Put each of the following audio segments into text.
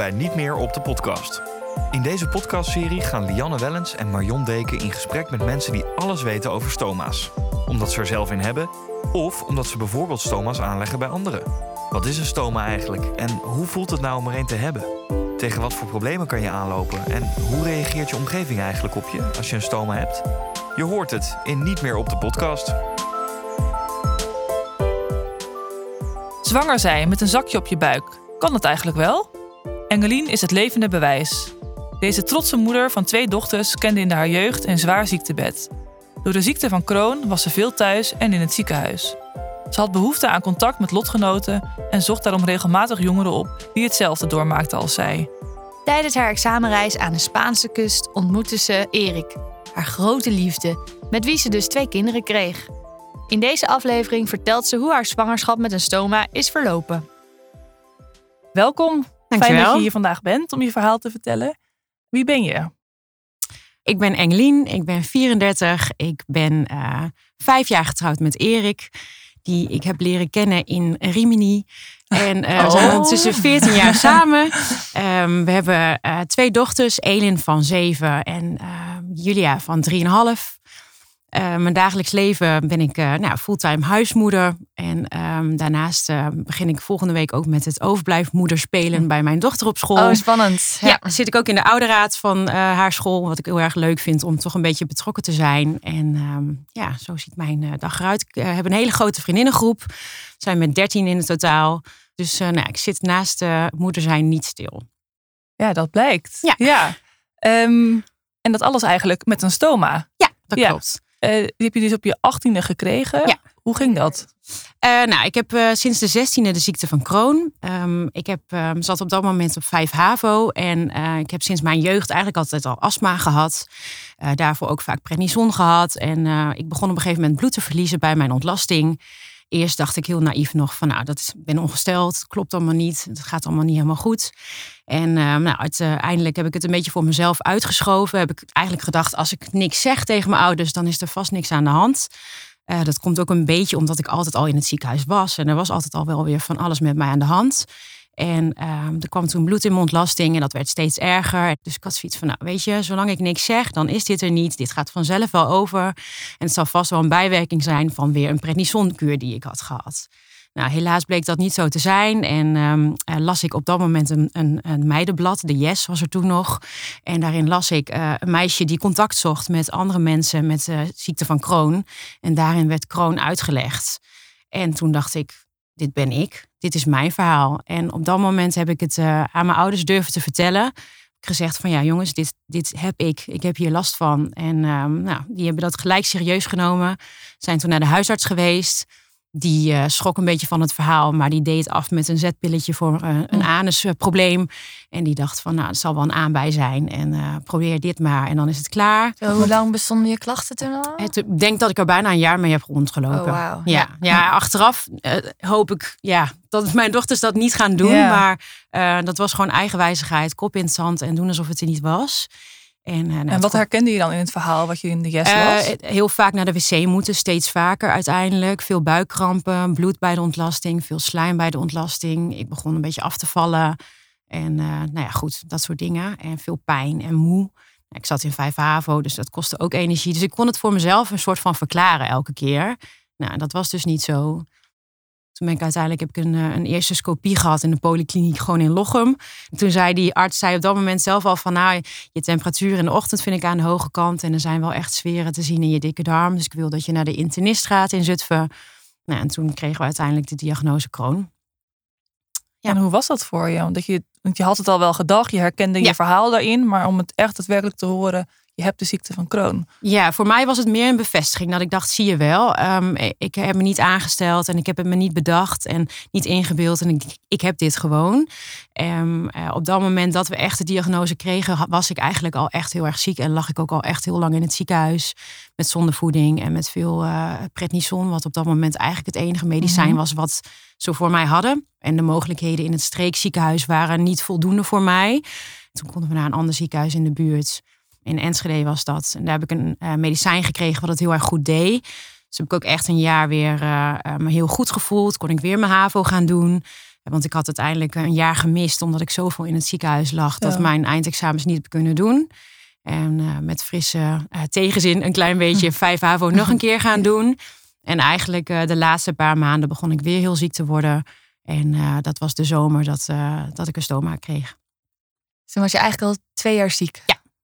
bij Niet meer op de podcast. In deze podcastserie gaan Lianne Wellens en Marion Deken in gesprek met mensen die alles weten over stoma's. Omdat ze er zelf in hebben, of omdat ze bijvoorbeeld stoma's aanleggen bij anderen. Wat is een stoma eigenlijk en hoe voelt het nou om er een te hebben? Tegen wat voor problemen kan je aanlopen en hoe reageert je omgeving eigenlijk op je als je een stoma hebt? Je hoort het in Niet meer op de podcast. Zwanger zijn met een zakje op je buik. Kan dat eigenlijk wel? Engelien is het levende bewijs. Deze trotse moeder van twee dochters kende in haar jeugd een zwaar ziektebed. Door de ziekte van Crohn was ze veel thuis en in het ziekenhuis. Ze had behoefte aan contact met lotgenoten en zocht daarom regelmatig jongeren op die hetzelfde doormaakten als zij. Tijdens haar examenreis aan de Spaanse kust ontmoette ze Erik, haar grote liefde, met wie ze dus twee kinderen kreeg. In deze aflevering vertelt ze hoe haar zwangerschap met een stoma is verlopen. Welkom. Fijn dat je hier vandaag bent om je verhaal te vertellen. Wie ben je? Ik ben Engelien, ik ben 34. Ik ben eh, vijf jaar getrouwd met Erik. Die ik heb leren kennen in Rimini. En eh, we zijn Oh. ondertussen 14 jaar samen. Ehm, we hebben eh, twee dochters. Elin van 7 en eh, Julia van 3,5. Eh, mijn dagelijks leven ben ik eh, nou, fulltime huismoeder. En ehm, daarnaast eh, begin ik volgende week ook met het overblijfmoeder spelen bij mijn dochter op school. Oh, spannend. Ja, zit ik ook in de ouderraad van haar school. Wat ik heel erg leuk vind om toch een beetje betrokken te zijn. En ehm, ja, zo ziet mijn dag eruit. Ik heb een hele grote vriendinnengroep. We zijn met dertien in het totaal. Dus nou, ik zit naast moeder zijn niet stil. Ja, dat blijkt. Ja. ja. Ehm, en dat alles eigenlijk met een stoma. Ja, dat Ja. klopt. Eh, die heb je dus op je achttiende gekregen. Ja. Hoe ging dat? Eh, nou, ik heb eh, sinds de zestiende de ziekte van Crohn. Ehm, ik heb, ehm, zat op dat moment op 5 HAVO. En ik heb sinds mijn jeugd eigenlijk altijd al astma gehad. Eh, daarvoor ook vaak prednison gehad. En ik begon op een gegeven moment bloed te verliezen bij mijn ontlasting. Eerst dacht ik heel naïef nog van, nou, dat is, ben ongesteld. Klopt allemaal niet. Het gaat allemaal niet helemaal goed. En ehm, nou, uiteindelijk heb ik het een beetje voor mezelf uitgeschoven. Heb ik eigenlijk gedacht, als ik niks zeg tegen mijn ouders, dan is er vast niks aan de hand. Eh, dat komt ook een beetje omdat ik altijd al in het ziekenhuis was. En er was altijd al wel weer van alles met mij aan de hand. En ehm, er kwam toen bloed in mijn ontlasting en dat werd steeds erger. Dus ik had zoiets van, nou weet je, zolang ik niks zeg, dan is dit er niet. Dit gaat vanzelf wel over. En het zal vast wel een bijwerking zijn van weer een prednisonkuur die ik had gehad. Nou, helaas bleek dat niet zo te zijn. En ehm, eh, las ik op dat moment een, een, een meidenblad, de Yes was er toen nog. En daarin las ik eh, een meisje die contact zocht met andere mensen met de ziekte van Crohn. En daarin werd Crohn uitgelegd. En toen dacht ik, dit ben ik. Dit is mijn verhaal. En op dat moment heb ik het eh, aan mijn ouders durven te vertellen. Ik gezegd van ja jongens, dit, dit heb ik. Ik heb hier last van. En ehm, nou, die hebben dat gelijk serieus genomen. Zijn toen naar de huisarts geweest. Die eh, schrok een beetje van het verhaal, maar die deed af met een zetpilletje voor eh, een anusprobleem. En die dacht van, nou, het zal wel een aanbij zijn. En eh, probeer dit maar en dan is het klaar. Zo, hoe lang bestonden je klachten toen al? Ik denk dat ik er bijna een jaar mee heb rondgelopen. Oh, ja. Ja. achteraf hoop ik ja, dat mijn dochters dat niet gaan doen. Maar dat was gewoon eigenwijzigheid, kop in het zand en doen alsof het er niet was. En, eh, nou, En wat herkende je dan in het verhaal wat je in de yes eh, las? heel vaak naar de wc moeten, steeds vaker uiteindelijk. Veel buikkrampen, bloed bij de ontlasting, veel slijm bij de ontlasting. Ik begon een beetje af te vallen. En eh, nou ja, goed, dat soort dingen. En veel pijn en moe. Ik zat in 5 HAVO, dus dat kostte ook energie. Dus ik kon het voor mezelf een soort van verklaren elke keer. Nou, dat was dus niet zo. Toen ben ik uiteindelijk heb ik een, eh, een eerste scopie gehad in de polykliniek gewoon in Lochem. En toen zei die arts zei op dat moment zelf al van nou, je temperatuur in de ochtend vind ik aan de hoge kant. En er zijn wel echt sferen te zien in je dikke darm. Dus ik wil dat je naar de internist gaat in Zutphen. Nou, en toen kregen we uiteindelijk de diagnose Crohn. ja. En hoe was dat voor je? Want, je? want je had het al wel gedacht, je herkende je Ja. verhaal daarin. Maar om het echt daadwerkelijk te horen, je hebt de ziekte van Crohn. Ja, voor mij was het meer een bevestiging dat ik dacht, zie je wel, ehm, ik heb me niet aangesteld en ik heb het me niet bedacht en niet ingebeeld en ik, ik heb dit gewoon. Ehm, eh, op dat moment dat we echt de diagnose kregen, was ik eigenlijk al echt heel erg ziek en lag ik ook al echt heel lang in het ziekenhuis met zondevoeding en met veel eh prednison, wat op dat moment eigenlijk het enige medicijn Mhm. was wat ze voor mij hadden. En de mogelijkheden in het streekziekenhuis waren niet voldoende voor mij. Toen konden we naar een ander ziekenhuis in de buurt. In Enschede was dat. En daar heb ik een eh, medicijn gekregen wat het heel erg goed deed. Dus heb ik ook echt een jaar weer eh, eh, me heel goed gevoeld. Kon ik weer mijn HAVO gaan doen. Want ik had uiteindelijk een jaar gemist omdat ik zoveel in het ziekenhuis lag dat Ja. mijn eindexamens niet heb kunnen doen. En met frisse tegenzin een klein beetje 5 HAVO nog een keer gaan doen. En eigenlijk de laatste paar maanden begon ik weer heel ziek te worden. En dat was de zomer dat, dat ik een stoma kreeg. Toen was je eigenlijk al twee jaar ziek.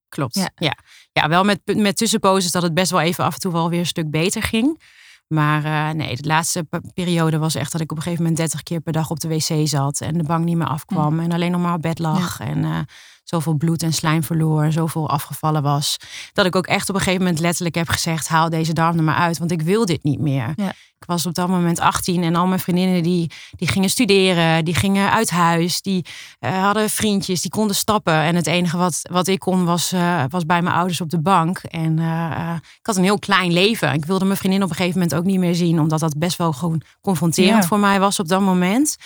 Klopt. Ja. Ja, ja. wel met, met tussenposes dat het best wel even af en toe wel weer een stuk beter ging. Maar eh, nee, de laatste pe- periode was echt dat ik op een gegeven moment 30 keer per dag op de wc zat. En de bank niet meer afkwam. En alleen nog maar op bed lag. En eh, zoveel bloed en slijm verloor. Zoveel afgevallen was. Dat ik ook echt op een gegeven moment letterlijk heb gezegd: haal deze darm er maar uit. Want ik wil dit niet meer. Ja. Ik was op dat moment 18 en al mijn vriendinnen die, die gingen studeren. Die gingen uit huis. Die eh, hadden vriendjes. Die konden stappen. En het enige wat, wat ik kon was, eh, was bij mijn ouders op de bank. En eh, ik had een heel klein leven. Ik wilde mijn vriendin op een gegeven moment ook niet meer zien. Omdat dat best wel gewoon confronterend Ja. voor mij was op dat moment.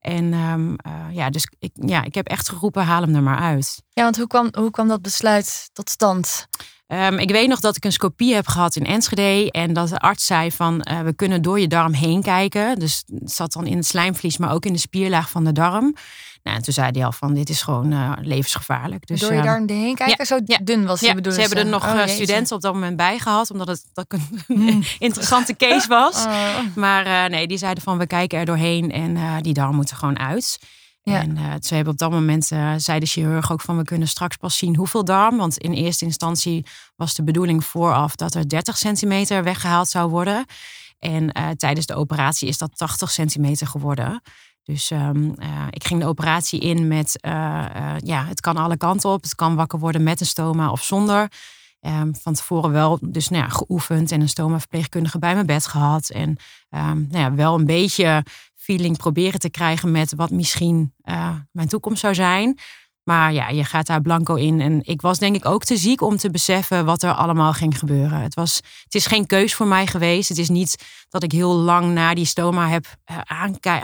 En ehm, eh, ja, dus ik, ja, ik heb echt geroepen, haal hem er maar uit. Ja, want hoe kwam, hoe kwam dat besluit tot stand? Ehm, ik weet nog dat ik een scopie heb gehad in Enschede. En dat de arts zei van, eh, we kunnen door je darm heen kijken. Dus het zat dan in het slijmvlies, maar ook in de spierlaag van de darm. Nou, en toen zei hij al van, dit is gewoon eh, levensgevaarlijk. Dus, Door je ehm, daar heen kijken? Zo ja, dun was die ja, bedoeling. ze hebben er nog Oh, eh, studenten op dat moment bij gehad. Omdat het dat een interessante case was. Oh. Maar nee, die zeiden van we kijken er doorheen en die darm moet er gewoon uit. En eh, ze hebben op dat moment, eh, zei de chirurg ook van we kunnen straks pas zien hoeveel darm. Want in eerste instantie was de bedoeling vooraf dat er 30 centimeter weggehaald zou worden. En eh, tijdens de operatie is dat 80 centimeter geworden. Dus ehm, eh, ik ging de operatie in met, eh, eh, ja, het kan alle kanten op. Het kan wakker worden met een stoma of zonder. Ehm, van tevoren wel dus nou geoefend en een stoma-verpleegkundige bij mijn bed gehad. En ehm, nou ja, wel een beetje feeling proberen te krijgen met wat misschien eh, mijn toekomst zou zijn. Maar ja, je gaat daar blanco in. En ik was denk ik ook te ziek om te beseffen wat er allemaal ging gebeuren. Het, was, het is geen keus voor mij geweest. Het is niet dat ik heel lang naar die stoma heb eh,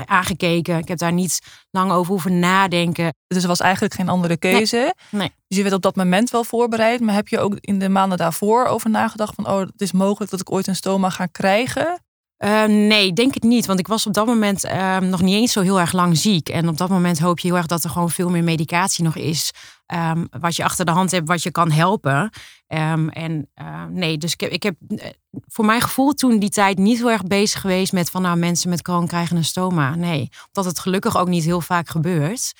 aangekeken. Ik heb daar niet lang over hoeven nadenken. Dus er was eigenlijk geen andere keuze. Nee. Dus je werd op dat moment wel voorbereid. Maar heb je ook in de maanden daarvoor over nagedacht van... oh, het is mogelijk dat ik ooit een stoma ga krijgen? Eh, nee, denk het niet. Want ik was op dat moment eh, nog niet eens zo heel erg lang ziek. En op dat moment hoop je heel erg dat er gewoon veel meer medicatie nog is. ehm, wat je achter de hand hebt, wat je kan helpen. Ehm, en nee, dus ik heb, ik heb eh, voor mijn gevoel toen die tijd niet heel erg bezig geweest met van nou mensen met kroon krijgen een stoma. Nee, omdat het gelukkig ook niet heel vaak gebeurt.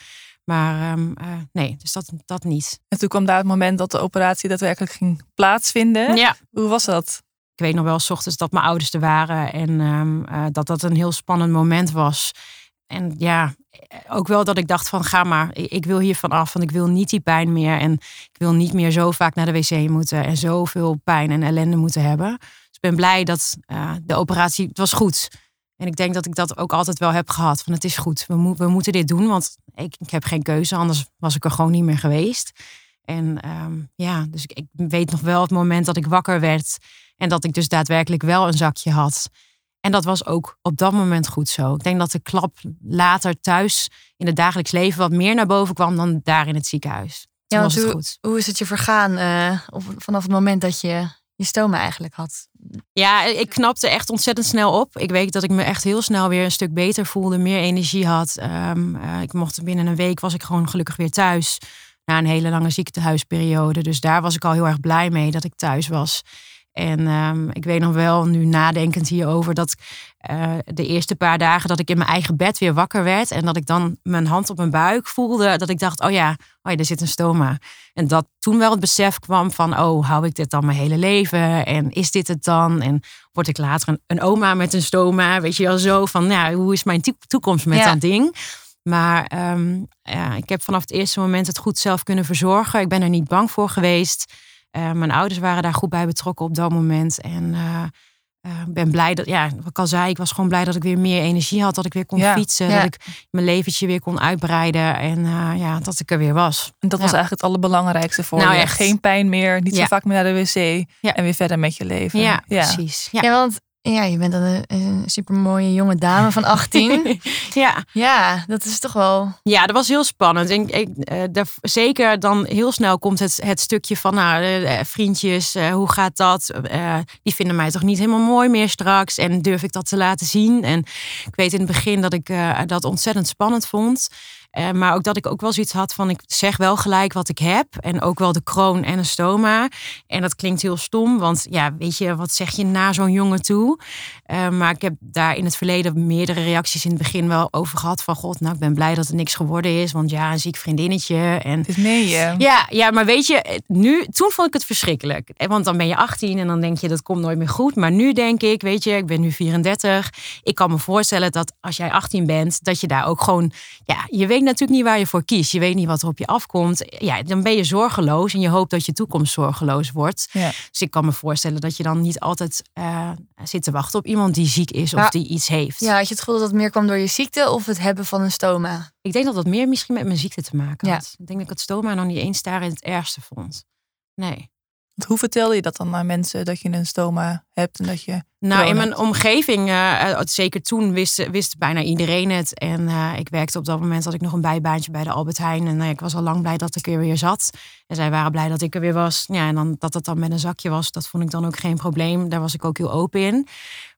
Maar ehm, eh, nee, dus dat, dat niet. En toen kwam daar het moment dat de operatie daadwerkelijk ging plaatsvinden. Ja, Hoe was dat? Ik weet nog wel, s ochtends dat mijn ouders er waren. En ehm, eh, dat dat een heel spannend moment was. En ja, ook wel dat ik dacht van ga maar, ik, wil hier vanaf. Want ik wil niet die pijn meer. En ik wil niet meer zo vaak naar de wc moeten. En zoveel pijn en ellende moeten hebben. Dus ik ben blij dat eh, de operatie, het was goed. En ik denk dat ik dat ook altijd wel heb gehad. Van het is goed, we, mo- we moeten dit doen. Want ik, heb geen keuze, anders was ik er gewoon niet meer geweest. En ehm, ja, dus ik weet nog wel het moment dat ik wakker werd. En dat ik dus daadwerkelijk wel een zakje had. En dat was ook op dat moment goed zo. Ik denk dat de klap later thuis in het dagelijks leven wat meer naar boven kwam dan daar in het ziekenhuis. Toen Ja, was het hoe, goed. hoe is het je vergaan eh, vanaf het moment dat je je stoma eigenlijk had? Ja, ik knapte echt ontzettend snel op. Ik weet dat ik me echt heel snel weer een stuk beter voelde, meer energie had. Ehm, eh, ik mocht binnen een week was ik gewoon gelukkig weer thuis. Na een hele lange ziektehuisperiode. Dus daar was ik al heel erg blij mee dat ik thuis was. En ehm, ik weet nog wel, nu nadenkend hierover, dat eh, de eerste paar dagen dat ik in mijn eigen bed weer wakker werd. En dat ik dan mijn hand op mijn buik voelde. Dat ik dacht, oh ja, oh ja er zit een stoma. En dat toen wel het besef kwam van, oh, hou ik dit dan mijn hele leven? En is dit het dan? En word ik later een, een oma met een stoma? Weet je wel zo van, nou, hoe is mijn toe- toekomst met Ja. dat ding? Maar ehm, ja, ik heb vanaf het eerste moment het goed zelf kunnen verzorgen. Ik ben er niet bang voor geweest. Eh, mijn ouders waren daar goed bij betrokken op dat moment. En eh, eh, ben blij dat, ja, wat ik al zei, ik was gewoon blij dat ik weer meer energie had. Dat ik weer kon Ja, fietsen. ja. Dat ik mijn leventje weer kon uitbreiden. En eh, ja, dat ik er weer was. En dat was eigenlijk het allerbelangrijkste voor Nou, je. echt. Geen pijn meer, niet zo vaak meer naar de wc. Ja. En weer verder met je leven. Ja, precies. Ja. Ja, want ja, je bent dan een, een supermooie jonge dame van 18. ja. ja, dat is toch wel... Ja, dat was heel spannend. En ik, eh, daar- zeker dan heel snel komt het, het stukje van nou, eh, eh, vriendjes, hoe gaat dat? Die vinden mij toch niet helemaal mooi meer straks. En durf ik dat te laten zien? En ik weet in het begin dat ik dat ontzettend spannend vond. Eh, maar ook dat ik ook wel zoiets had van ik zeg wel gelijk wat ik heb. En ook wel de kroon en een stoma. En dat klinkt heel stom, want ja, weet je, wat zeg je na zo'n jongen toe? Eh, maar ik heb daar in het verleden meerdere reacties in het begin wel over gehad. Van god, nou ik ben blij dat er niks geworden is. Want ja, een ziek vriendinnetje. En meen je. ja, ja, maar weet je, nu, toen vond ik het verschrikkelijk. Eh, Want dan ben je 18 en dan denk je dat komt nooit meer goed. Maar nu denk ik, weet je, ik ben nu 34. Ik kan me voorstellen dat als jij 18 bent, dat je daar ook gewoon, ja, je weet natuurlijk niet waar je voor kiest. Je weet niet wat er op je afkomt. Ja, dan ben je zorgeloos en je hoopt dat je toekomst zorgeloos wordt. Ja. Dus ik kan me voorstellen dat je dan niet altijd eh, zit te wachten op iemand die ziek is of Ja. die iets heeft. Ja, had je het gevoel dat het meer kwam door je ziekte of het hebben van een stoma? Ik denk dat dat meer misschien met mijn ziekte te maken Ja. had. Ik denk dat ik het stoma nog niet eens daarin het ergste vond. Nee. Hoe vertelde je dat dan aan mensen dat je een stoma hebt en dat je. Nou, in mijn omgeving, eh, eh, zeker toen, wist, wist bijna iedereen het. En eh, ik werkte op dat moment, had ik nog een bijbaantje bij de Albert Heijn. En ik was al lang blij dat ik er weer zat. En zij waren blij dat ik er weer was. Ja, en dan, dat het dan met een zakje was, dat vond ik dan ook geen probleem. Daar was ik ook heel open in.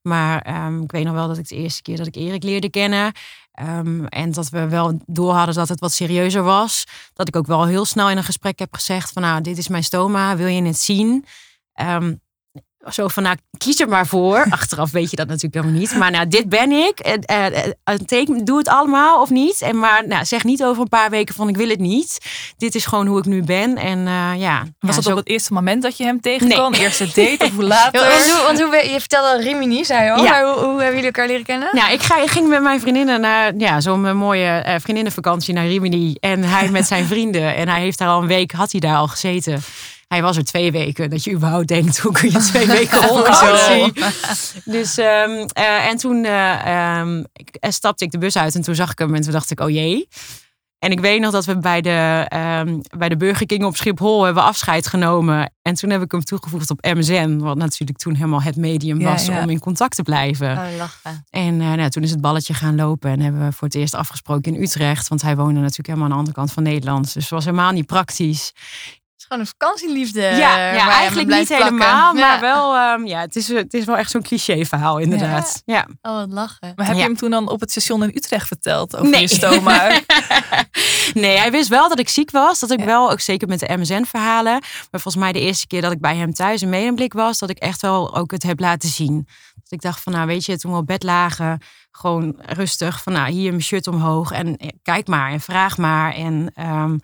Maar ehm, ik weet nog wel dat ik de eerste keer dat ik Erik leerde kennen... ehm, en dat we wel door hadden dat het wat serieuzer was. Dat ik ook wel heel snel in een gesprek heb gezegd van... nou, dit is mijn stoma, wil je het zien? Ehm, zo van, nou, kies er maar voor. Achteraf weet je dat natuurlijk helemaal niet. Maar nou, dit ben ik. En, eh, eh, teken, doe het allemaal of niet. En maar nou, zeg niet over een paar weken van, ik wil het niet. Dit is gewoon hoe ik nu ben. En eh, ja. Was ja, dat zo- op het eerste moment dat je hem tegenkwam? Eerste date of hoe later? Ja, want hoe, want hoe, je vertelde al Rimini, zei je al. Ja. Maar hoe, hoe hebben jullie elkaar leren kennen? Nou, ik, ga, ik ging met mijn vriendinnen naar ja, zo'n mooie eh, vriendinnenvakantie naar Rimini. En hij met zijn vrienden. En hij heeft daar al een week, had hij daar al gezeten. Hij was er twee weken. Dat je überhaupt denkt, hoe kun je twee weken vakantie? Dus, ehm, eh, en toen eh, ehm, eh, stapte ik de bus uit en toen zag ik hem en toen dacht ik, oh jee. En ik weet nog dat we bij de, ehm, bij de Burger King op Schiphol hebben afscheid genomen. En toen heb ik hem toegevoegd op MSN. Wat natuurlijk toen helemaal het medium was ja. om in contact te blijven. Oh, lachen. En nou, toen is het balletje gaan lopen en hebben we voor het eerst afgesproken in Utrecht. Want hij woonde natuurlijk helemaal aan de andere kant van Nederland. Dus het was helemaal niet praktisch. Het is gewoon een vakantieliefde. ja, ja eigenlijk niet plakken. helemaal. Ja. Maar wel, ehm, ja, het is, het is wel echt zo'n cliché verhaal inderdaad. Ja. Oh, wat lachen. Maar heb je Ja. hem toen dan op het station in Utrecht verteld over Nee. je stoma? nee, hij wist wel dat ik ziek was. Dat ik wel, ook zeker met de MSN-verhalen. Maar volgens mij de eerste keer dat ik bij hem thuis in medemblik was, dat ik echt wel ook het heb laten zien. Dat ik dacht van, nou weet je, toen we op bed lagen, gewoon rustig. Van nou, hier mijn shirt omhoog en eh, kijk maar en vraag maar. En ehm,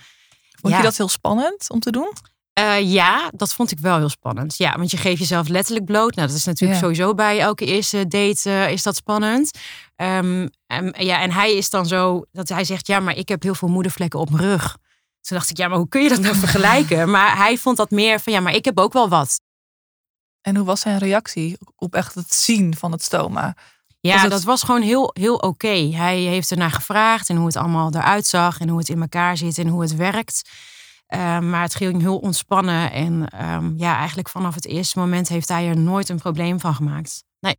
Vond Ja. je dat heel spannend om te doen? Eh, ja, dat vond ik wel heel spannend. Ja, want je geeft jezelf letterlijk bloot. Nou, dat is natuurlijk Ja. sowieso bij elke eerste date eh, is dat spannend. Ehm, en, ja, en hij is dan zo dat hij zegt, ja, maar ik heb heel veel moedervlekken op mijn rug. Toen dacht ik, ja, maar hoe kun je dat nou vergelijken? Maar hij vond dat meer van, ja, maar ik heb ook wel wat. En hoe was zijn reactie op echt het zien van het stoma? Ja, dat was gewoon heel, heel oké. Hij heeft ernaar gevraagd en hoe het allemaal eruit zag en hoe het in elkaar zit en hoe het werkt. Eh, maar het ging heel ontspannen. En ehm, ja, eigenlijk vanaf het eerste moment heeft hij er nooit een probleem van gemaakt. Nee.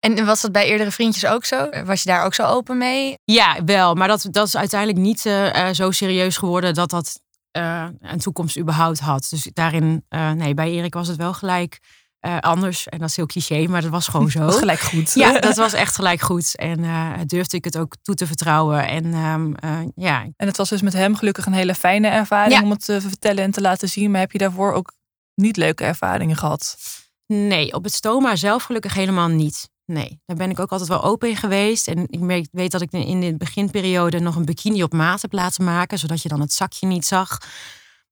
En was dat bij eerdere vriendjes ook zo? Was je daar ook zo open mee? Ja, wel. Maar dat, dat is uiteindelijk niet eh, eh, zo serieus geworden dat dat eh, een toekomst überhaupt had. Dus daarin, nee, bij Erik was het wel gelijk eh, anders. En dat is heel cliché, maar dat was gewoon zo. Was gelijk goed. Ja, dat was echt gelijk goed. En eh, durfde ik het ook toe te vertrouwen. En ehm, eh, ja, En het was dus met hem gelukkig een hele fijne ervaring Ja. om het te vertellen en te laten zien. Maar heb je daarvoor ook niet leuke ervaringen gehad? nee, op het stoma zelf gelukkig helemaal niet. Nee, daar ben ik ook altijd wel open in geweest. En ik weet dat ik in de beginperiode nog een bikini op maat heb laten maken. Zodat je dan het zakje niet zag.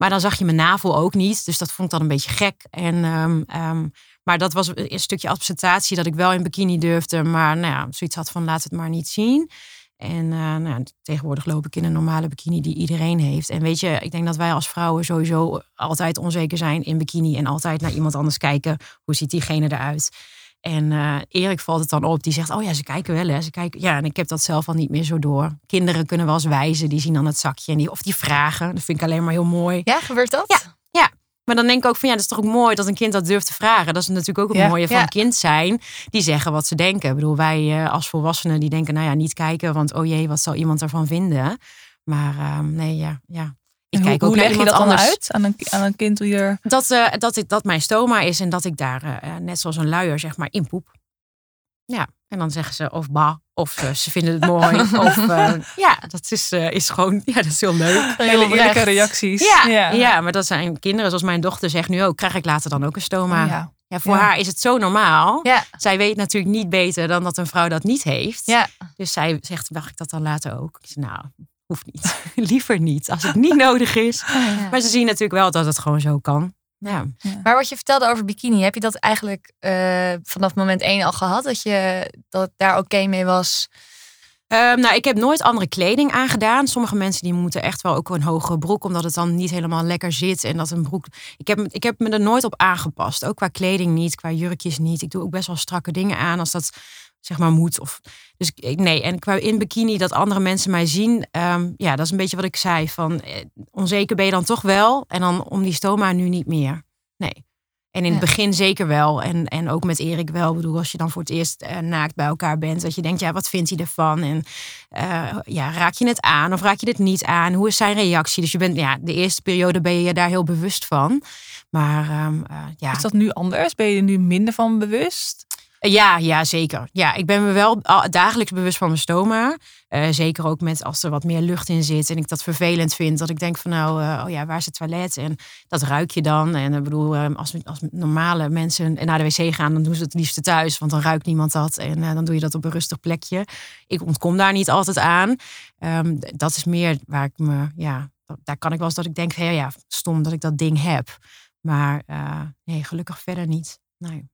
Maar dan zag je mijn navel ook niet. Dus dat vond ik dan een beetje gek. En, ehm, ehm, maar dat was een stukje acceptatie dat ik wel in bikini durfde. Maar nou ja, zoiets had van laat het maar niet zien. En eh, nou, tegenwoordig loop ik in een normale bikini die iedereen heeft. En weet je, ik denk dat wij als vrouwen sowieso altijd onzeker zijn in bikini. En altijd naar iemand anders kijken. Hoe ziet diegene eruit? En eh, Erik valt het dan op. Die zegt, oh ja, ze kijken wel hè. Ze kijken. Ja, en ik heb dat zelf al niet meer zo door. Kinderen kunnen wel eens wijzen. Die zien dan het zakje. En die, of die vragen. Dat vind ik alleen maar heel mooi. Ja, gebeurt dat? Ja. Maar dan denk ik ook van ja, dat is toch ook mooi dat een kind dat durft te vragen. Dat is natuurlijk ook het Ja. mooie van Ja. een kind zijn. Die zeggen wat ze denken. Ik bedoel, wij eh, als volwassenen die denken, nou ja, niet kijken, want oh jee, wat zal iemand ervan vinden? Maar ehm, nee, ja, ja. En hoe, leg je dat dan anders. uit aan een, aan een kind die er... Dat, eh, dat, ik, dat mijn stoma is en dat ik daar eh, net zoals een luier zeg maar in poep. Ja, en dan zeggen ze of bah, of eh, ze vinden het mooi. of eh, ja, dat is, eh, is gewoon, ja, dat is heel leuk. Hele eerlijke reacties. Ja, ja. maar dat zijn kinderen, zoals mijn dochter zegt nu ook, krijg ik later dan ook een stoma. Oh, ja. ja. voor Ja. haar is het zo normaal. Ja, Zij weet natuurlijk niet beter dan dat een vrouw dat niet heeft. ja. Dus zij zegt, mag ik dat dan later ook? Ik zeg, nou, hoeft niet. Liever niet, als het niet nodig is. Maar ze zien natuurlijk wel dat het gewoon zo kan. Ja. Maar wat je vertelde over bikini, heb je dat eigenlijk eh, vanaf moment één al gehad? Dat je dat daar oké mee was? Ehm, nou, ik heb nooit andere kleding aangedaan. Sommige mensen die moeten echt wel ook een hogere broek, omdat het dan niet helemaal lekker zit. En dat een broek. Ik heb, ik heb me er nooit op aangepast. Ook qua kleding niet, qua jurkjes niet. Ik doe ook best wel strakke dingen aan als dat zeg maar moet. Of, dus ik- nee, en qua in bikini dat andere mensen mij zien. ehm, ja, dat is een beetje wat ik zei. Van eh, onzeker ben je dan toch wel. En dan om die stoma nu niet meer. Nee. En in het begin zeker wel. En, en ook met Erik wel. Ik bedoel, als je dan voor het eerst eh, naakt bij elkaar bent. Dat je denkt, ja, wat vindt hij ervan? En eh, ja, raak je het aan of raak je het niet aan? Hoe is zijn reactie? Dus je bent, ja, de eerste periode ben je je daar heel bewust van. Maar ehm, eh, ja. Is dat nu anders? Ben je er nu minder van bewust? Ja, ja, zeker. Ja, ik ben me wel dagelijks bewust van mijn stoma. Eh, zeker ook met als er wat meer lucht in zit en ik dat vervelend vind. Dat ik denk van nou, eh, oh ja, waar is het toilet? En dat ruik je dan. En ik bedoel, eh, als, als normale mensen naar de wc gaan, dan doen ze het liefst thuis. Want dan ruikt niemand dat. En dan doe je dat op een rustig plekje. Ik ontkom daar niet altijd aan. Ehm, dat is meer waar ik me, ja, daar kan ik wel eens dat ik denk, van, ja, ja, stom dat ik dat ding heb. Maar nee, gelukkig verder niet. Nee.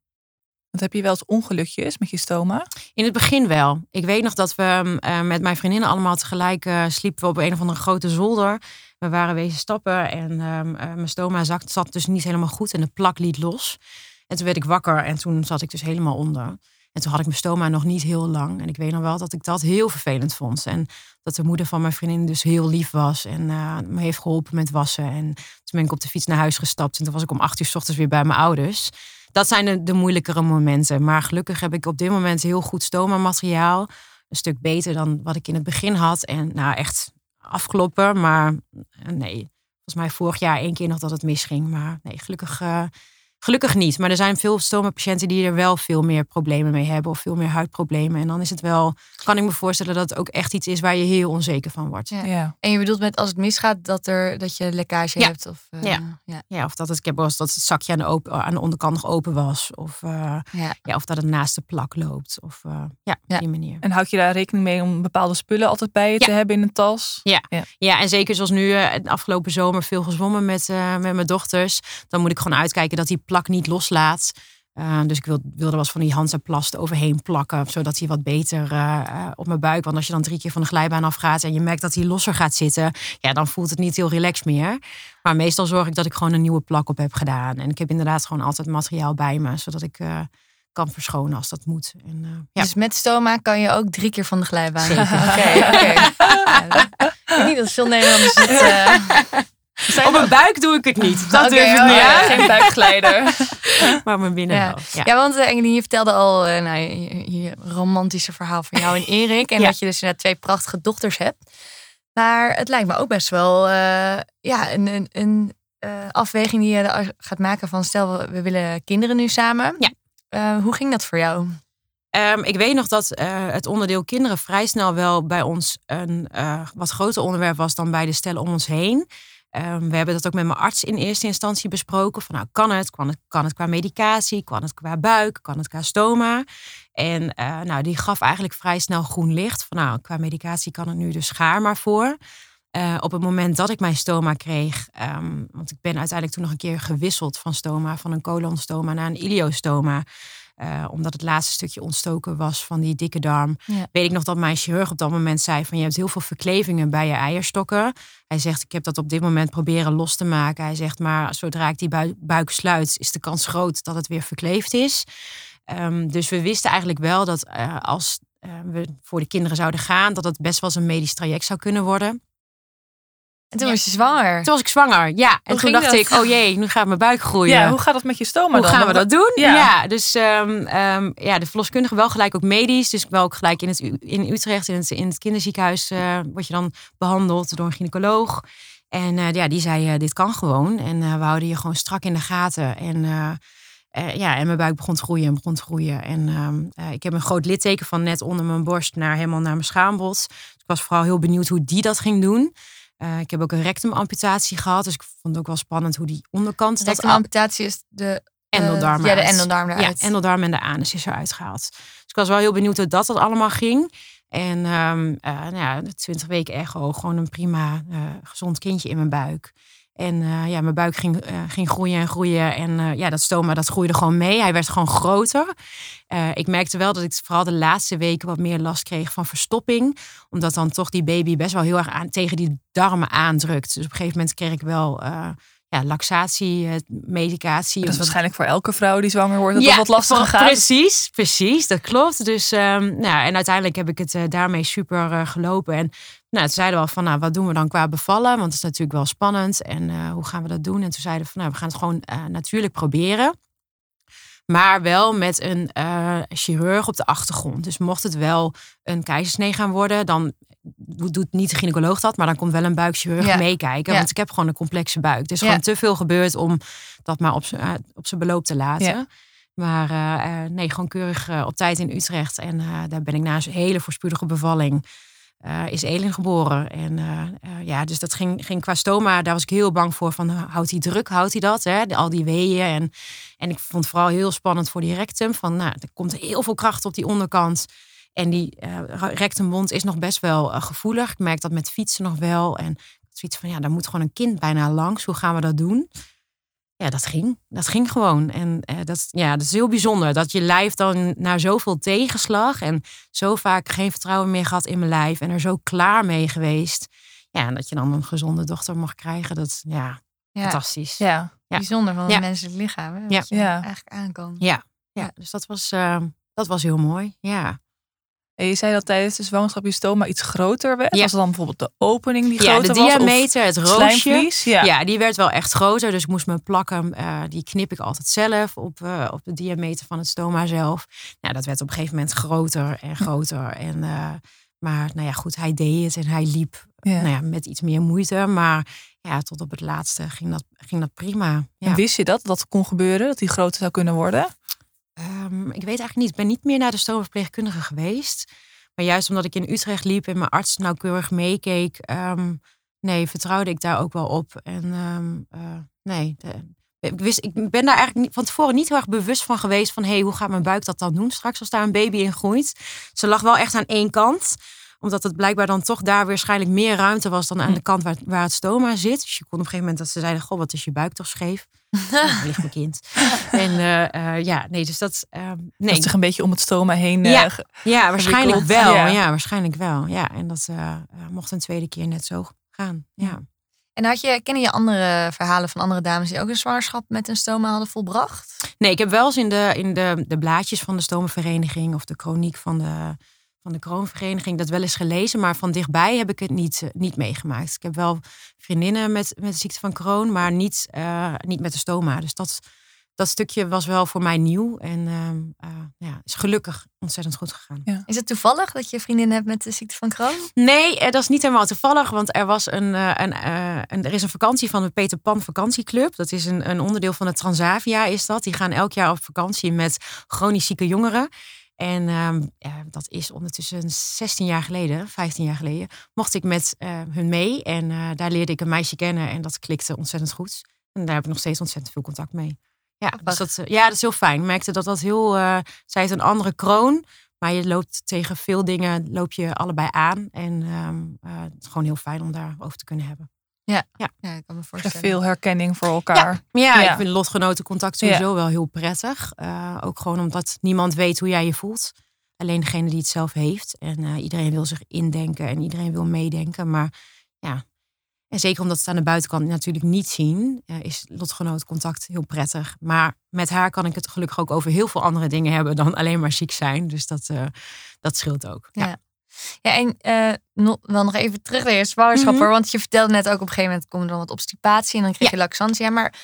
Heb je wel eens ongelukjes met je stoma? In het begin wel. Ik weet nog dat we eh, met mijn vriendinnen allemaal tegelijk eh, sliepen op een of andere grote zolder. We waren wezen stappen en ehm, eh, mijn stoma zat, zat dus niet helemaal goed en de plak liet los. En toen werd ik wakker en toen zat ik dus helemaal onder. En toen had ik mijn stoma nog niet heel lang. En ik weet nog wel dat ik dat heel vervelend vond. En dat de moeder van mijn vriendin dus heel lief was. En me heeft geholpen met wassen. En toen ben ik op de fiets naar huis gestapt. En toen was ik om acht uur s ochtends weer bij mijn ouders. Dat zijn de, moeilijkere momenten. Maar gelukkig heb ik op dit moment heel goed stoma-materiaal. Een stuk beter dan wat ik in het begin had. En nou echt afkloppen. Maar eh, nee, volgens mij vorig jaar één keer nog dat het misging. Maar nee, gelukkig, eh, gelukkig niet. Maar er zijn veel stoma-patiënten die er wel veel meer problemen mee hebben. Of veel meer huidproblemen. En dan is het wel, kan ik me voorstellen dat het ook echt iets is waar je heel onzeker van wordt. Ja. Ja. En je bedoelt met als het misgaat dat, er, dat je lekkage Ja. hebt? Of, eh, Ja. ja. Ja, of dat het, ik heb wel eens dat het zakje aan de, open, aan de onderkant nog open was. Of, eh, Ja. ja, of dat het naast de plak loopt. Of eh, ja, op Ja. die manier. En houd je daar rekening mee om bepaalde spullen altijd bij je Ja. te hebben in een tas? Ja, en zeker zoals nu, eh, de afgelopen zomer veel gezwommen met, eh, met mijn dochters. Dan moet ik gewoon uitkijken dat die plak niet loslaat. Eh, dus ik wil, wilde wel eens van die Hansaplast overheen plakken. Zodat hij wat beter eh, eh, op mijn buik. Want als je dan drie keer van de glijbaan afgaat en je merkt dat hij losser gaat zitten. Ja, dan voelt het niet heel relaxed meer. Maar meestal zorg ik dat ik gewoon een nieuwe plak op heb gedaan. En ik heb inderdaad gewoon altijd materiaal bij me. Zodat ik kan verschonen als dat moet. En, ja. Dus met stoma kan je ook drie keer van de glijbaan. Zeker. Oké. Ja, Ik weet niet dat veel Nederlanders het... eh, Op mijn buik doe ik het niet. Dat durf ik oh, niet ja. aan. Geen buikglijder. Maar mijn binnen Ja. Ja. Ja, want uh, Engelien, je vertelde al uh, nou, je, je, romantische verhaal van jou en Erik. En Ja. dat je dus inderdaad twee prachtige dochters hebt. Maar het lijkt me ook best wel uh, ja, een, een, een afweging die je gaat maken van stel we, willen kinderen nu samen. Ja. Hoe ging dat voor jou? Um, ik weet nog dat uh, het onderdeel kinderen vrij snel wel bij ons een uh, wat groter onderwerp was dan bij de stellen om ons heen. Um, we hebben dat ook met mijn arts in eerste instantie besproken. Van nou, kan het? Kan het, kan het qua medicatie? Kan het qua buik? Kan het qua stoma? En uh, nou, die gaf eigenlijk vrij snel groen licht. Van nou, qua medicatie kan het nu dus schaar maar voor. Uh, op het moment dat ik mijn stoma kreeg, um, want ik ben uiteindelijk toen nog een keer gewisseld van stoma, van een colonstoma naar een iliostoma. Uh, omdat het laatste stukje ontstoken was van die dikke darm. Ja. Weet ik nog dat mijn chirurg op dat moment zei van je hebt heel veel verklevingen bij je eierstokken. Hij zegt ik heb dat op dit moment proberen los te maken. Hij zegt maar zodra ik die buik, buik sluit is de kans groot dat het weer verkleefd is. Um, dus we wisten eigenlijk wel dat uh, als uh, we voor de kinderen zouden gaan dat het best wel eens een medisch traject zou kunnen worden. En toen was je zwanger. Toen was ik zwanger, ja. En toen dacht dat? ik, oh jee, nu gaat mijn buik groeien. Ja, hoe gaat dat met je stoma Hoe dan? gaan we dat doen? Ja. Ja, dus ehm, ehm, ja, de verloskundige wel gelijk ook medisch. Dus wel ook gelijk in, het, in Utrecht, in het, in het kinderziekenhuis, eh, word je dan behandeld door een gynaecoloog. En eh, ja, die zei, eh, dit kan gewoon. En eh, we houden je gewoon strak in de gaten. En eh, eh, ja, en mijn buik begon te groeien en begon te groeien. En ehm, eh, ik heb een groot litteken van net onder mijn borst naar helemaal naar mijn schaambod. Dus ik was vooral heel benieuwd hoe die dat ging doen. Eh, ik heb ook een rectumamputatie gehad. Dus ik vond het ook wel spannend hoe die onderkant Dat dat een amputatie is de endeldarm Ja, de endeldarm eruit. Ja, endeldarm en de anus is eruit gehaald. Dus ik was wel heel benieuwd hoe dat, dat allemaal ging. En ehm eh, nou ja, 20 weken echo, gewoon een prima eh, gezond kindje in mijn buik. En eh, ja, mijn buik ging, eh, ging groeien en groeien. En eh, ja, dat stoma dat groeide gewoon mee. Hij werd gewoon groter. Ik merkte wel dat ik vooral de laatste weken wat meer last kreeg van verstopping. Omdat dan toch die baby best wel heel erg aan, tegen die darmen aandrukt. Dus op een gegeven moment kreeg ik wel ja, laxatie, medicatie. Dat is waarschijnlijk voor elke vrouw die zwanger wordt dat ja, dat wat lastiger gaat. Precies, precies, dat klopt. Dus ehm, nou, en uiteindelijk heb ik het daarmee super gelopen. En nou, toen zeiden we al van, nou, wat doen we dan qua bevallen? Want het is natuurlijk wel spannend. En eh, hoe gaan we dat doen? En toen zeiden we van, nou, we gaan het gewoon eh, natuurlijk proberen. Maar wel met een eh, chirurg op de achtergrond. Dus mocht het wel een keizersnee gaan worden, dan doet niet de gynaecoloog dat, maar dan komt wel een buikchirurg Ja. meekijken. Ja. Want ik heb gewoon een complexe buik. Er is Ja. gewoon te veel gebeurd om dat maar op zijn op zijn beloop te laten. Maar nee, gewoon keurig op tijd in Utrecht. En daar ben ik na een hele voorspoedige bevalling. Eh, is Elin geboren. En eh, eh, ja, dus dat ging, ging qua stoma. Daar was ik heel bang voor. Van, houdt hij druk? Houdt hij dat? Hè? Al die weeën. En, en ik vond het vooral heel spannend voor die rectum. Van, nou, er komt heel veel kracht op die onderkant. En die rectumwond is nog best wel gevoelig. Ik merk dat met fietsen nog wel. En zoiets van, ja, daar moet gewoon een kind bijna langs. Hoe gaan we dat doen? Ja, dat ging. Dat ging gewoon. En eh, dat, ja, dat is heel bijzonder. Dat je lijf dan na zoveel tegenslag en zo vaak geen vertrouwen meer gehad in mijn lijf en er zo klaar mee geweest. Ja, en dat je dan een gezonde dochter mag krijgen. Dat ja, Ja, fantastisch. Ja. Ja. bijzonder van Ja. het menselijk lichaam. Hè? Wat Ja. je Ja. eigenlijk aan kan. Ja, ja. dus dat was, eh, dat was heel mooi. Ja. En je zei dat tijdens de zwangerschap je stoma iets groter werd. Ja. Was dan bijvoorbeeld de opening die ja, groter de was? of diameter, het roosje. Ja. Ja. die werd wel echt groter. Dus ik moest me plakken. eh, die knip ik altijd zelf op, eh, op de diameter van het stoma zelf. Nou, dat werd op een gegeven moment groter en groter. En, eh, maar nou ja, goed, hij deed het en hij liep Ja. nou ja, met iets meer moeite. Maar ja, tot op het laatste ging dat, ging dat prima. Ja. En wist je dat, dat kon gebeuren? Dat die groter zou kunnen worden? Ehm, ik weet eigenlijk niet. Ik ben niet meer naar de stoomverpleegkundige geweest. Maar juist omdat ik in Utrecht liep en mijn arts nauwkeurig meekeek, ehm, nee, vertrouwde ik daar ook wel op. En ehm, eh, nee, ik, wist, ik ben daar eigenlijk van tevoren niet heel erg bewust van geweest van, hé, hey, hoe gaat mijn buik dat dan doen straks als daar een baby in groeit? Ze lag wel echt aan één kant omdat het blijkbaar dan toch daar waarschijnlijk meer ruimte was dan aan de kant waar, waar het stoma zit. Dus je kon op een gegeven moment dat ze zeiden, goh, wat is je buik toch scheef? Nou, ligt mijn kind. En eh, eh, ja, nee, dus dat... ehm, nee, Dat zich een beetje om het stoma heen... Ja. eh, ja, waarschijnlijk wel. Ja. Ja. waarschijnlijk wel. Ja, en dat mocht een tweede keer net zo gaan. Ja. En had je, kennen je andere verhalen van andere dames die ook een zwangerschap met een stoma hadden volbracht? Nee, ik heb wel eens in de, in de, de blaadjes van de stomenvereniging of de chroniek van de, van de kroonvereniging dat wel eens gelezen. Maar van dichtbij heb ik het niet, eh, niet meegemaakt. Ik heb wel vriendinnen met, met de ziekte van Crohn, maar niet, eh, niet met de stoma. Dus dat, dat stukje was wel voor mij nieuw. En ehm, eh, ja, is gelukkig ontzettend goed gegaan. Is het toevallig dat je vriendin hebt met de ziekte van Crohn? Nee, dat is niet helemaal toevallig, want er was een, eh, een, eh, een er is een vakantie van de Peter Pan Vakantieclub. Dat is een, een onderdeel van de Transavia, is dat. Die gaan elk jaar op vakantie met chronisch zieke jongeren. En ehm, ja, dat is ondertussen 16 jaar geleden, 15 jaar geleden, mocht ik met eh, hun mee. En eh, daar leerde ik een meisje kennen en dat klikte ontzettend goed. En daar heb ik nog steeds ontzettend veel contact mee. Ja, dus dat, eh, ja dat is heel fijn. Ik merkte dat dat heel... eh, zij heeft een andere kroon, maar je loopt tegen veel dingen loop je allebei aan. En ehm, eh, het is gewoon heel fijn om daarover te kunnen hebben. Ja, ik kan me voorstellen. veel herkenning voor elkaar. Ja, Ja. ik vind lotgenotencontact sowieso wel heel prettig. Eh, ook gewoon omdat niemand weet hoe jij je voelt. Alleen degene die het zelf heeft. En eh, iedereen wil zich indenken en iedereen wil meedenken. Maar ja, en zeker omdat ze het aan de buitenkant natuurlijk niet zien, eh, is lotgenotencontact heel prettig. Maar met haar kan ik het gelukkig ook over heel veel andere dingen hebben dan alleen maar ziek zijn. Dus dat, eh, dat scheelt ook. Ja. Ja. En eh, nog, wel nog even terug naar je zwangerschap. Mhm. Want je vertelde net ook op een gegeven moment komt er dan wat obstipatie en dan kreeg je laxantie. Ja, maar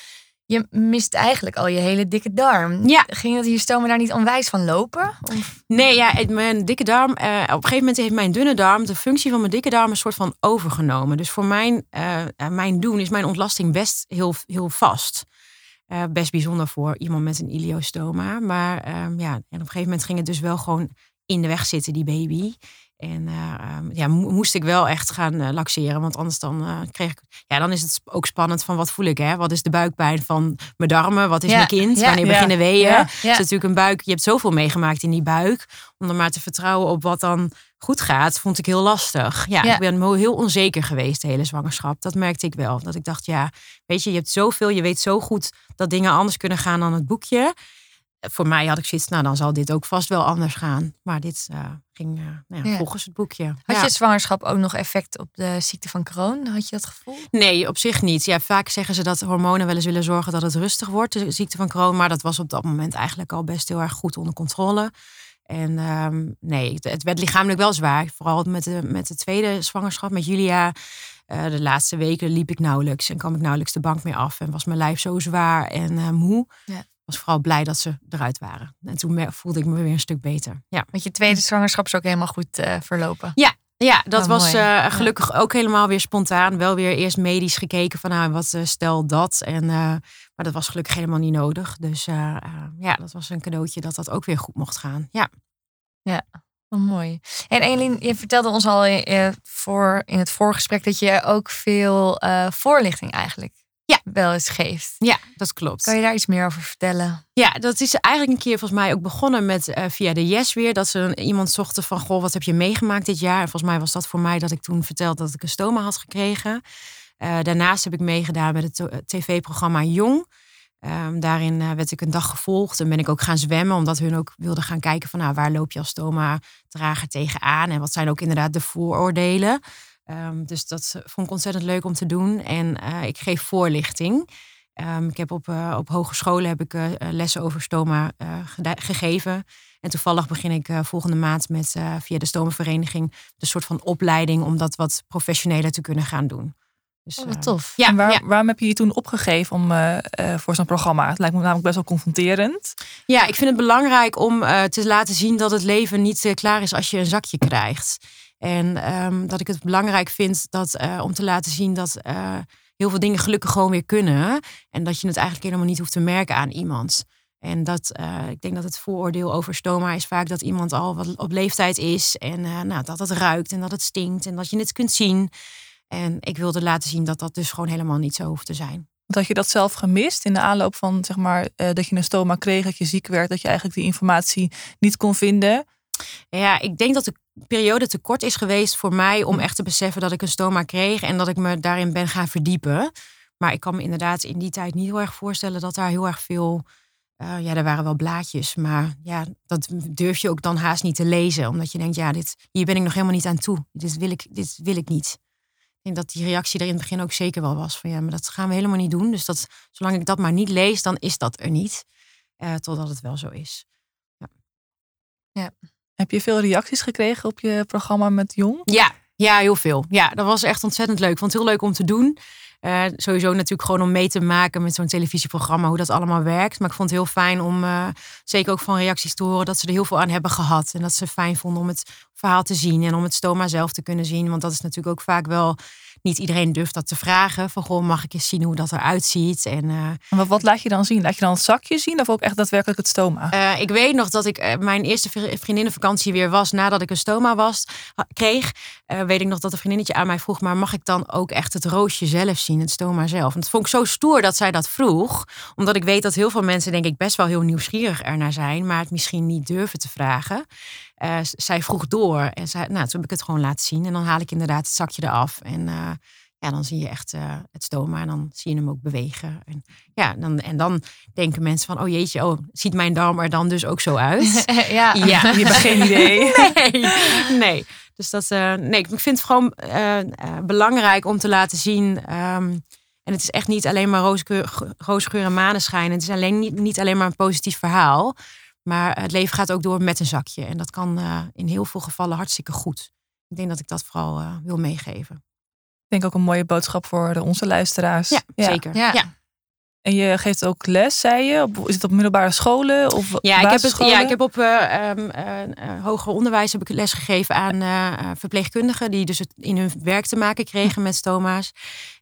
je mist eigenlijk al je hele dikke darm. Ja. Ging dat hier stomen daar niet onwijs van lopen? Of- Nee, ja, mijn dikke darm. eh, op een gegeven moment heeft mijn dunne darm de functie van mijn dikke darm een soort van overgenomen. Dus voor mijn, eh, mijn doen is mijn ontlasting best heel, heel vast. Best bijzonder voor iemand met een iliostoma. Maar ehm, ja, en op een gegeven moment ging het dus wel gewoon in de weg zitten, die baby. En eh, ehm, ja, mo- moest ik wel echt gaan eh, laxeren. Want anders dan eh, kreeg ik. Ja, dan is het ook spannend van wat voel ik, hè? Wat is de buikpijn van mijn darmen? Wat is Ja, mijn kind? ja, Wanneer ja, beginnen weeën? ja. Het is natuurlijk een buik. Je hebt zoveel meegemaakt in die buik. Om er maar te vertrouwen op wat dan goed gaat, vond ik heel lastig. Ja, ik ben heel onzeker geweest de hele zwangerschap. Dat merkte ik wel. Dat ik dacht, ja, weet je, je hebt zoveel. Je weet zo goed dat dingen anders kunnen gaan dan het boekje. Voor mij had ik zoiets, nou dan zal dit ook vast wel anders gaan. Maar dit eh, ging eh, nou ja, Ja. volgens het boekje. Had Ja. je zwangerschap ook nog effect op de ziekte van Crohn? Had je dat gevoel? Nee, op zich niet. Ja, vaak zeggen ze dat hormonen wel eens willen zorgen dat het rustig wordt, de ziekte van Crohn. Maar dat was op dat moment eigenlijk al best heel erg goed onder controle. En ehm, nee, het, werd lichamelijk wel zwaar. Vooral met de, met de tweede zwangerschap met Julia. Eh, de laatste weken liep ik nauwelijks en kwam ik nauwelijks de bank meer af. En was mijn lijf zo zwaar en eh, moe. Ja. Was vooral blij dat ze eruit waren. En toen voelde ik me weer een stuk beter. Ja. Want je tweede zwangerschap is ook helemaal goed eh, verlopen. Ja, dat Oh, was eh, gelukkig ook helemaal weer spontaan. Wel weer eerst medisch gekeken van nou, wat eh, stel dat. En, maar dat was gelukkig helemaal niet nodig. Dus ja, dat was een cadeautje dat dat ook weer goed mocht gaan. Ja, Oh, mooi. En Eline, je vertelde ons al voor, in het voorgesprek dat je ook veel voorlichting eigenlijk Ja. wel eens geeft. ja dat klopt. Kan je daar iets meer over vertellen? Ja, dat is eigenlijk een keer volgens mij ook begonnen met eh, via de Yes weer. Dat ze iemand zochten van, goh, wat heb je meegemaakt dit jaar? En volgens mij was dat voor mij dat ik toen vertelde dat ik een stoma had gekregen. Eh, daarnaast heb ik meegedaan met het to- tv-programma Jong. Ehm, daarin eh, werd ik een dag gevolgd en ben ik ook gaan zwemmen. Omdat hun ook wilden gaan kijken van, nou, waar loop je als stoma-drager tegenaan? En wat zijn ook inderdaad de vooroordelen? Ehm, dus dat vond ik ontzettend leuk om te doen. En eh, ik geef voorlichting. Ehm, ik heb op, eh, op hogescholen heb ik eh, lessen over stoma gegeven. En toevallig begin ik volgende maand met via de stomavereniging de soort van opleiding om dat wat professioneler te kunnen gaan doen. Dus, Oh, wat tof. ja, en waar, ja. waarom heb je je toen opgegeven om, voor zo'n programma? Het lijkt me namelijk best wel confronterend. Ja, ik vind het belangrijk om te laten zien dat het leven niet klaar is als je een zakje krijgt. En ehm, dat ik het belangrijk vind dat, eh, om te laten zien dat eh, heel veel dingen gelukkig gewoon weer kunnen. En dat je het eigenlijk helemaal niet hoeft te merken aan iemand. En dat, eh, ik denk dat het vooroordeel over stoma is vaak dat iemand al wat op leeftijd is. En nou, dat het ruikt en dat het stinkt en dat je het kunt zien. En ik wilde laten zien dat dat dus gewoon helemaal niet zo hoeft te zijn. Had je dat zelf gemist in de aanloop van zeg maar, dat je een stoma kreeg, dat je ziek werd, dat je eigenlijk die informatie niet kon vinden? Ja, ik denk dat de periode te kort is geweest voor mij om echt te beseffen dat ik een stoma kreeg en dat ik me daarin ben gaan verdiepen. Maar ik kan me inderdaad in die tijd niet heel erg voorstellen dat daar heel erg veel. eh, ja, er waren wel blaadjes, maar ja, dat durf je ook dan haast niet te lezen. Omdat je denkt, ja, dit, hier ben ik nog helemaal niet aan toe. Dit wil ik, dit wil ik niet. Ik denk dat die reactie er in het begin ook zeker wel was. Van ja, maar dat gaan we helemaal niet doen. Dus dat, zolang ik dat maar niet lees, dan is dat er niet. Eh, totdat het wel zo is. Heb je veel reacties gekregen op je programma met Jong? Ja, ja, heel veel. Ja, dat was echt ontzettend leuk. Ik vond het heel leuk om te doen. Eh, sowieso natuurlijk gewoon om mee te maken met zo'n televisieprogramma, hoe dat allemaal werkt. Maar ik vond het heel fijn om, eh, zeker ook van reacties te horen, dat ze er heel veel aan hebben gehad. En dat ze fijn vonden om het verhaal te zien en om het stoma zelf te kunnen zien. Want dat is natuurlijk ook vaak wel, niet iedereen durft dat te vragen. Van, goh, mag ik eens zien hoe dat eruit ziet? En eh, wat, laat je dan zien? Laat je dan het zakje zien of ook echt daadwerkelijk het stoma? Eh, ik weet nog dat ik eh, mijn eerste vri- vriendinnenvakantie weer was nadat ik een stoma was, kreeg. Weet ik nog dat een vriendinnetje aan mij vroeg, maar mag ik dan ook echt het roosje zelf zien, het stoma zelf? En dat vond ik zo stoer dat zij dat vroeg, omdat ik weet dat heel veel mensen denk ik best wel heel nieuwsgierig ernaar zijn, maar het misschien niet durven te vragen. Eh, zij vroeg door en zei, nou, toen heb ik het gewoon laten zien en dan haal ik inderdaad het zakje eraf en eh, ja, dan zie je echt eh, het stoma en dan zie je hem ook bewegen. En, ja, dan, en dan denken mensen van, oh jeetje, oh, ziet mijn darm er dan dus ook zo uit? ja. ja, Je hebt geen idee. nee, nee. Dus dat, nee, ik vind het gewoon belangrijk om te laten zien. ehm, en het is echt niet alleen maar roosgeur, ge- roosgeur en maneschijn. Het is alleen niet, niet alleen maar een positief verhaal. Maar het leven gaat ook door met een zakje. En dat kan eh, in heel veel gevallen hartstikke goed. ik denk dat ik dat vooral uh, wil meegeven. Ik denk ook een mooie boodschap voor onze luisteraars. Ja, zeker. Ja. ja. En je geeft ook les, zei je? Op, is het op middelbare scholen of ja, ik heb het, ja, ik heb op uh, um, uh, hoger onderwijs heb ik les gegeven aan verpleegkundigen die dus het in hun werk te maken kregen met stoma's.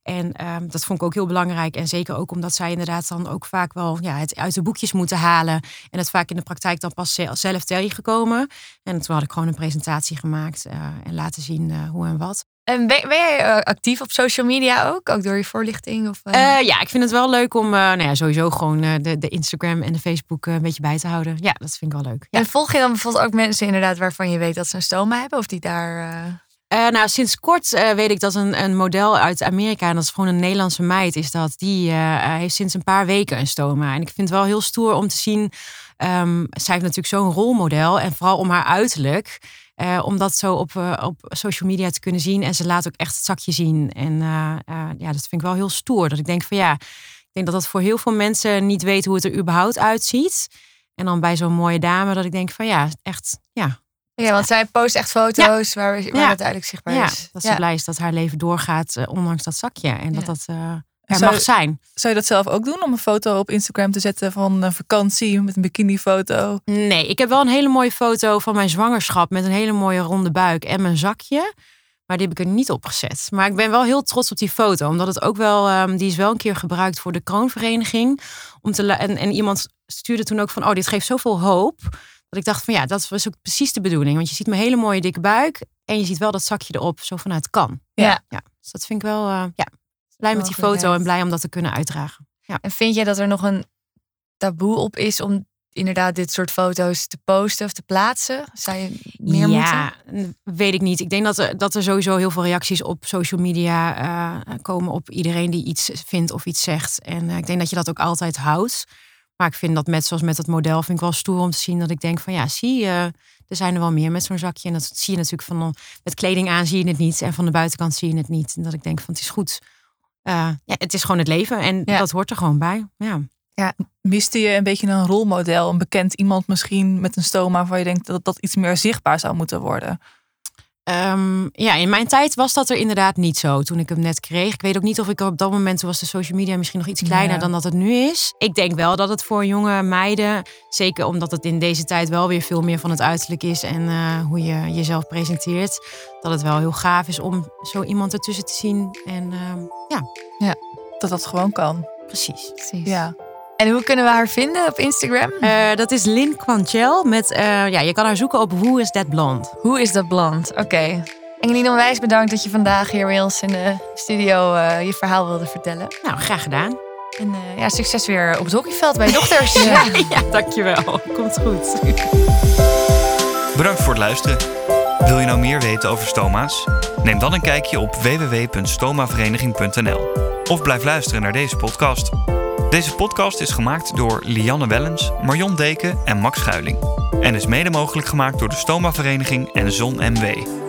En um, dat vond ik ook heel belangrijk. En zeker ook omdat zij inderdaad dan ook vaak wel ja, het uit de boekjes moeten halen. En het vaak in de praktijk dan pas zelf tegengekomen. En toen had ik gewoon een presentatie gemaakt en laten zien hoe en wat. En ben, ben jij uh, actief op social media ook? Ook door je voorlichting? Of, uh... Uh, ja, ik vind het wel leuk om nou ja, sowieso gewoon de, de Instagram en de Facebook een beetje bij te houden. Ja, dat vind ik wel leuk. Ja. En volg je dan bijvoorbeeld ook mensen inderdaad waarvan je weet dat ze een stoma hebben? Of die daar... nou, sinds kort weet ik dat een, een model uit Amerika, en dat is gewoon een Nederlandse meid, is dat. Die heeft sinds een paar weken een stoma. En ik vind het wel heel stoer om te zien. Um, zij heeft natuurlijk zo'n rolmodel. En vooral om haar uiterlijk. Uh, om dat zo op, uh, op social media te kunnen zien. En ze laat ook echt het zakje zien. En uh, ja, dat vind ik wel heel stoer. Dat ik denk van ja, ik denk dat dat voor heel veel mensen niet weten hoe het er überhaupt uitziet. En dan bij zo'n mooie dame dat ik denk van ja, echt ja. Ja, want zij post echt foto's ja. waar, waar ja. het duidelijk zichtbaar ja, is. Dat ze blij is dat haar leven doorgaat ondanks dat zakje. En dat dat er zou, mag zijn. Zou je dat zelf ook doen om een foto op Instagram te zetten van een vakantie met een bikinifoto? Nee, ik heb wel een hele mooie foto van mijn zwangerschap met een hele mooie ronde buik en mijn zakje. Maar die heb ik er niet op gezet. Maar ik ben wel heel trots op die foto. Omdat het ook wel, um, die is wel een keer gebruikt voor de kroonvereniging. Om te en, en iemand stuurde toen ook van, oh, dit geeft zoveel hoop. Dat ik dacht van ja, dat was ook precies de bedoeling. Want je ziet mijn hele mooie dikke buik. En je ziet wel dat zakje erop, zo vanuit kan. Ja. ja. Dus dat vind ik wel, uh, ja, blij met die foto en blij om dat te kunnen uitdragen. Ja. En vind jij dat er nog een taboe op is om inderdaad dit soort foto's te posten of te plaatsen? Zou je meer ja, moeten? weet ik niet. Ik denk dat er, dat er sowieso heel veel reacties op social media uh, komen op iedereen die iets vindt of iets zegt. En uh, ik denk dat je dat ook altijd houdt. Maar ik vind dat met, zoals met dat model, vind ik wel stoer om te zien dat ik denk van ja, zie je, er zijn er wel meer met zo'n zakje. En dat zie je natuurlijk van met kleding aan zie je het niet. En van de buitenkant zie je het niet. En dat ik denk van het is goed ja, het is gewoon het leven en ja. dat hoort er gewoon bij. Ja. Ja. Miste je een beetje een rolmodel, een bekend iemand misschien met een stoma waar je denkt dat dat iets meer zichtbaar zou moeten worden? Um, ja, in mijn tijd was dat er inderdaad niet zo toen ik hem net kreeg. Ik weet ook niet of ik er op dat moment, toen was de social media misschien nog iets kleiner ja. dan dat het nu is. Ik denk wel dat het voor jonge meiden, zeker omdat het in deze tijd wel weer veel meer van het uiterlijk is en uh, hoe je jezelf presenteert, dat het wel heel gaaf is om zo iemand ertussen te zien. En uh, ja. ja, dat dat gewoon kan. Precies. Precies. Ja. En hoe kunnen we haar vinden op Instagram? Uh, dat is Lynn Quanchel. Met, uh, ja, je kan haar zoeken op Who is that blonde? Who is that blonde? Oké. Okay. Engeline Onwijs, bedankt dat je vandaag hier bij ons in de studio uh, je verhaal wilde vertellen. Nou, graag gedaan. En ja, succes weer op het hockeyveld bij dochters. ja. ja, dankjewel. Komt goed. Bedankt voor het luisteren. Wil je nou meer weten over stoma's? Neem dan een kijkje op www.stomavereniging.nl of blijf luisteren naar deze podcast. Deze podcast is gemaakt door Lianne Wellens, Marion Deken en Max Schuiling. En is mede mogelijk gemaakt door de Stoma Vereniging en Zon MW.